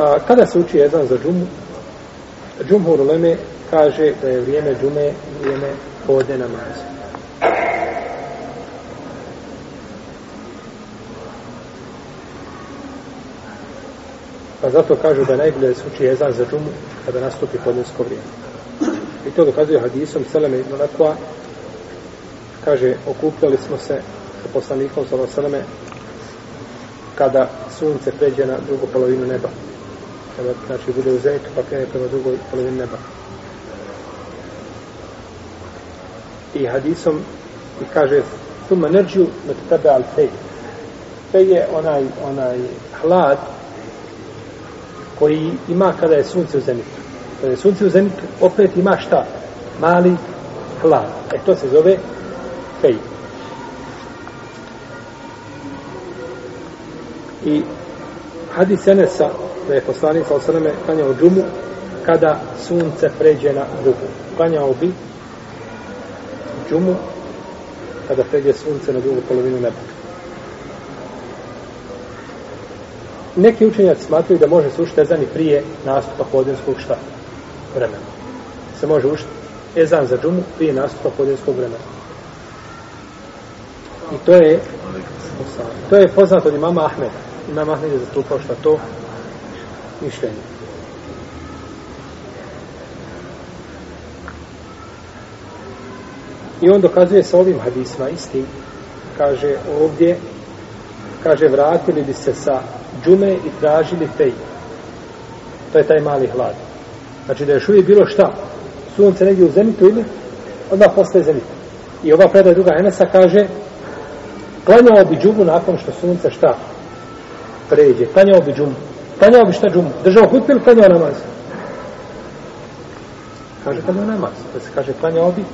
A, kada se uči ezan za džumu, džumhur uleme kaže da je vrijeme džume vrijeme podne namaza. Pa zato kažu da najbolje da se uči ezan za džumu kada nastupi podnesko vrijeme. I to dokazuje hadisom Seleme ibn Lakva kaže okupljali smo se sa poslanikom Seleme kada sunce pređe na drugu polovinu neba. Kada znači bude u zenitu pa krene prema drugoj polovini neba. I hadisom i kaže Tuma nerđu met tebe al fej. Fej je onaj, onaj hlad koji ima kada je sunce u zenitu. Kada je sunce u zenitu, opet ima šta? Mali hlad. E to se zove fej. I hadis Enesa, da je poslanik sa osaname klanjao džumu, kada sunce pređe na drugu. Klanjao bi džumu, kada pređe sunce na drugu polovinu neba. Neki učenjaci smatruju da može se ušti ezan i prije nastupa podinskog šta? Vremena. Se može ušti ezan za džumu prije nastupa podinskog vremena. I to je to je poznato od imama Ahmeda. Imam Ahmed je zastupao šta to mišljenje. I on dokazuje sa ovim hadisma istim. Kaže ovdje, kaže vratili bi se sa džume i tražili fej. To je taj mali hlad. Znači da je još uvijek bilo šta? Sunce negdje u zemitu ili odmah postaje zemitu. I ova predaj druga Enesa kaže klanjao bi džumu nakon što sunce šta? Pređe. Klanjao bi džumu. Klanjao bi šta džumu? Držao hutbe ili klanjao namaz? Kaže klanjao namaz. Da se kaže klanjao bi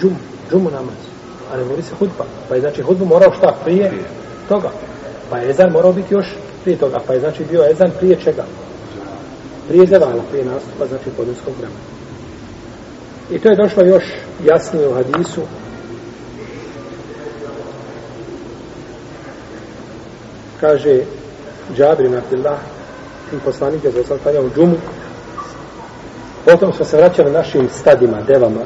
džumu. Džumu namaz. A ne mori se hutba. Pa je znači hutbu morao šta? Prije toga. Pa je ezan morao biti još prije toga. Pa je znači bio ezan prije čega? Prije zevala, prije nastupa, znači podinskog vremena. I to je došlo još jasnije u hadisu kaže Džabri Abdillah i poslanik je zasad klanjao džumu potom smo se vraćali našim stadima, devama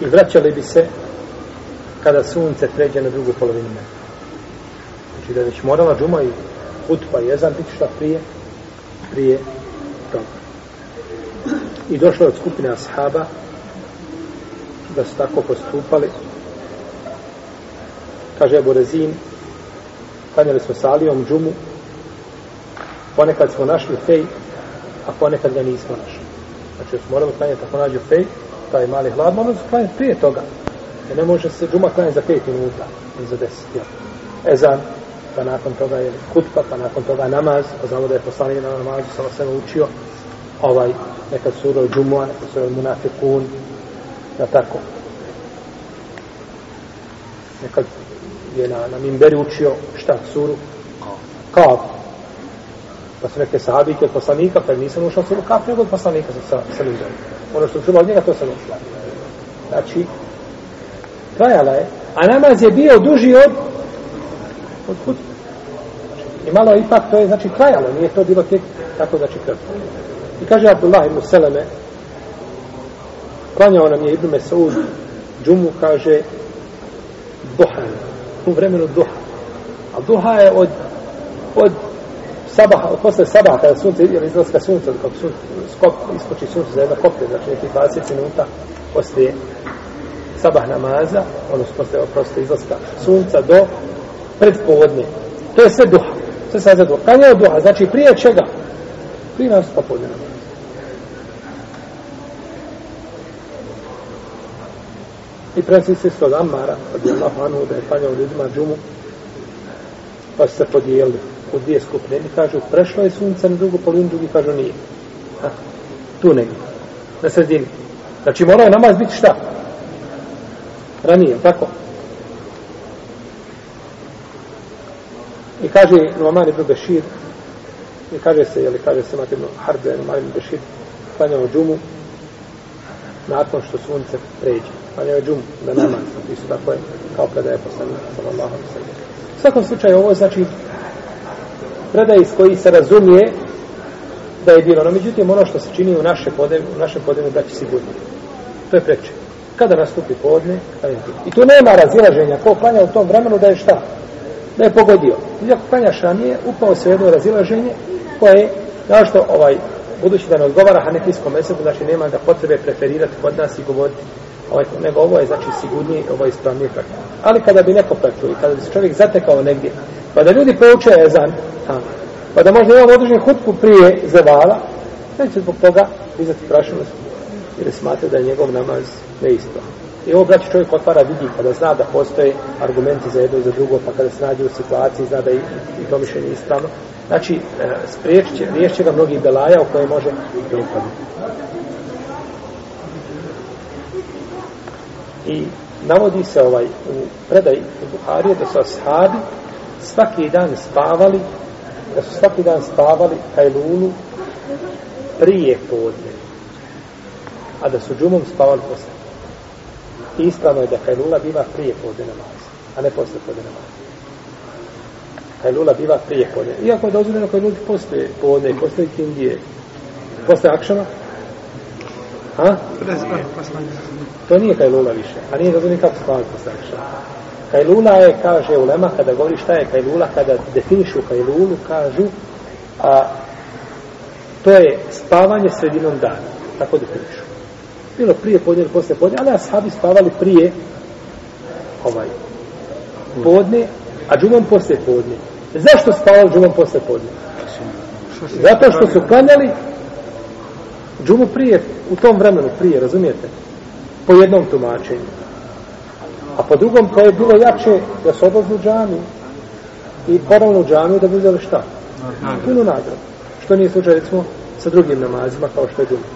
i vraćali bi se kada sunce pređe na drugu polovinu neba. Znači da je već morala džuma i hutba i jezan biti šta prije prije toga. I došlo od skupine ashaba da su tako postupali kaže Ebu Rezin klanjali smo sa Alijom džumu, ponekad smo našli fej, a ponekad ga nismo našli. Znači, smo morali klanjati ako nađu fej, taj mali hlad, moramo se klanjati prije toga. Jer ne može se džuma klanjati za pet minuta, ili za deset, jel? Ezan, pa nakon toga je kutba, pa nakon toga namaz, pa znamo da je poslanik na namazu, samo se učio, ovaj, nekad sura džumua, nekad sura munafikun, na tako. Nekad je na, na Mimberi učio šta, suru? Kav. Pa su neke sahabike od poslanika, pa nisam ušao suru Kav, nego od poslanika sa, sa Ono što čuva od njega, to sam ušla. Znači, trajala je, a namaz je bio duži od od hut. I malo ipak to je, znači, trajalo, nije to bilo tek tako, znači, kratko. I kaže Abdullah ibn Seleme, klanjao nam je Ibn Mesaud, džumu, kaže, duha, u vremenu duha. A duha je od, od sabaha, posle sabaha, kada sunce, ili izlaska sunca, kako sun, skop, iskoči sunce za jedno koplje, znači neki 20 minuta posle sabah namaza, odnosno posle, posle izlaska sunca do predpovodne. To je sve duha. Sve sad za duha. Kad je duha? Znači prije čega? Prije pa podne namaza. I prenosi se svog Amara, od Allahu Anu, da je panjao ljudima džumu, pa su se podijelili u dvije skupine. Jedni kažu, prešlo je sunce na drugu polinu, drugi kažu, nije. Ha? Tu negdje, na sredini. Znači, morao je namaz biti šta? Ranije, tako? I kaže Numan ibn Bešir, i kaže se, jeli, kaže se Matim Harbe, Numan ibn Bešir, klanjao džumu, nakon što sunce pređe Klanjao ne džum da namaz, isto tako je kao predaje poslanika sallallahu alejhi ve sellem. U svakom slučaju ovo je znači predaj iz koji se razumije da je bilo. No, međutim, ono što se čini u, naše podne, u naše podne braći sigurno. To je preče. Kada nastupi podne, kada je I tu nema razilaženja. Ko klanja u tom vremenu da je šta? Da je pogodio. I ako klanja šanije, upao se u jedno razilaženje koje je, kao što ovaj, budući da ne odgovara hanefijskom mesebu, znači nema ga potrebe preferirati kod nas i govoriti ovaj, nego ovo je znači sigurnije, ovo je ispravnije praktika. Ali kada bi neko praktikuje, kada bi se čovjek zatekao negdje, pa da ljudi pouče ezan, a, pa da možda imamo određen hutku prije zevala, neće zbog toga dizati prašenost, jer smatra da je njegov namaz neispravan. I ovo braći čovjek otvara vidi pa kada zna da postoje argumenti za jedno i za drugo, pa kada se nađe u situaciji zna da je i to mišljenje ispravno. Znači, e, spriječit će, riješit će ga mnogih belaja u koje može da I navodi se ovaj u predaj u Buharije da su ashabi svaki dan spavali da su svaki dan spavali Kajlulu prije podne a da su džumom spavali posle. I ispravno je da Kajlula biva prije podne namaza, a ne posle podne namaza. Kajlula biva prije podne. Iako je dozvoljeno Kajlula postoje podne, postoje kindije, posle akšama, a? To nije Kajlula više, a nije kako spavati posle akšama. Kajlula je, kaže Ulema, kada govori šta je Kajlula, kada definišu Kajlulu, kažu, a to je spavanje sredinom dana. Tako definišu bilo prije podne ili posle podne, ali ashabi spavali prije ovaj podne, a džumom posle podne. Zašto spavali džumom posle podne? Zato što su klanjali džumu prije, u tom vremenu prije, razumijete? Po jednom tumačenju. A po drugom, to je bilo jače da su odlazili u džami i poravno u džami da bi uzeli šta? Punu nagradu. Što nije slučaj, recimo, sa drugim namazima, kao što je džuma.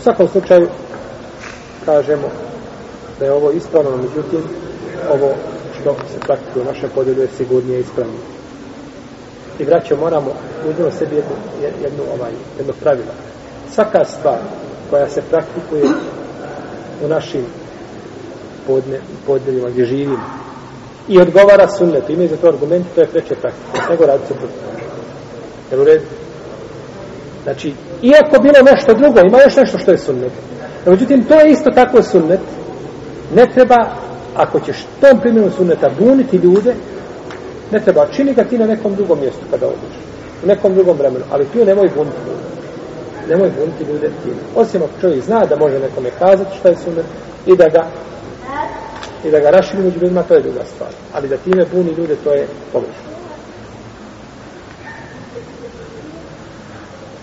U svakom slučaju, kažemo da je ovo ispravno, međutim, ovo što se praktikuje u našem podjelju je sigurnije ispravno. I vraćamo, moramo uzmano sebi jednu, jednu, ovaj, jedno pravilo. Svaka stvar koja se praktikuje u našim podne, podneljima gdje živimo i odgovara sunnetu, imaju za to argument, to je preče praktika. Nego radi se protiv. Jel u redu? Znači, iako bilo nešto drugo, ima još nešto što je sunnet. Međutim, to je isto tako sunnet. Ne treba, ako ćeš tom primjeru sunneta buniti ljude, ne treba, čini ga ti na nekom drugom mjestu kada odiš. U nekom drugom vremenu. Ali tu nemoj buniti ljude. Nemoj buniti ljude tim. Osim ako čovjek zna da može nekome kazati šta je sunet i da ga i da ga raširi među ljudima, to je druga stvar. Ali da time buni ljude, to je pogrešno.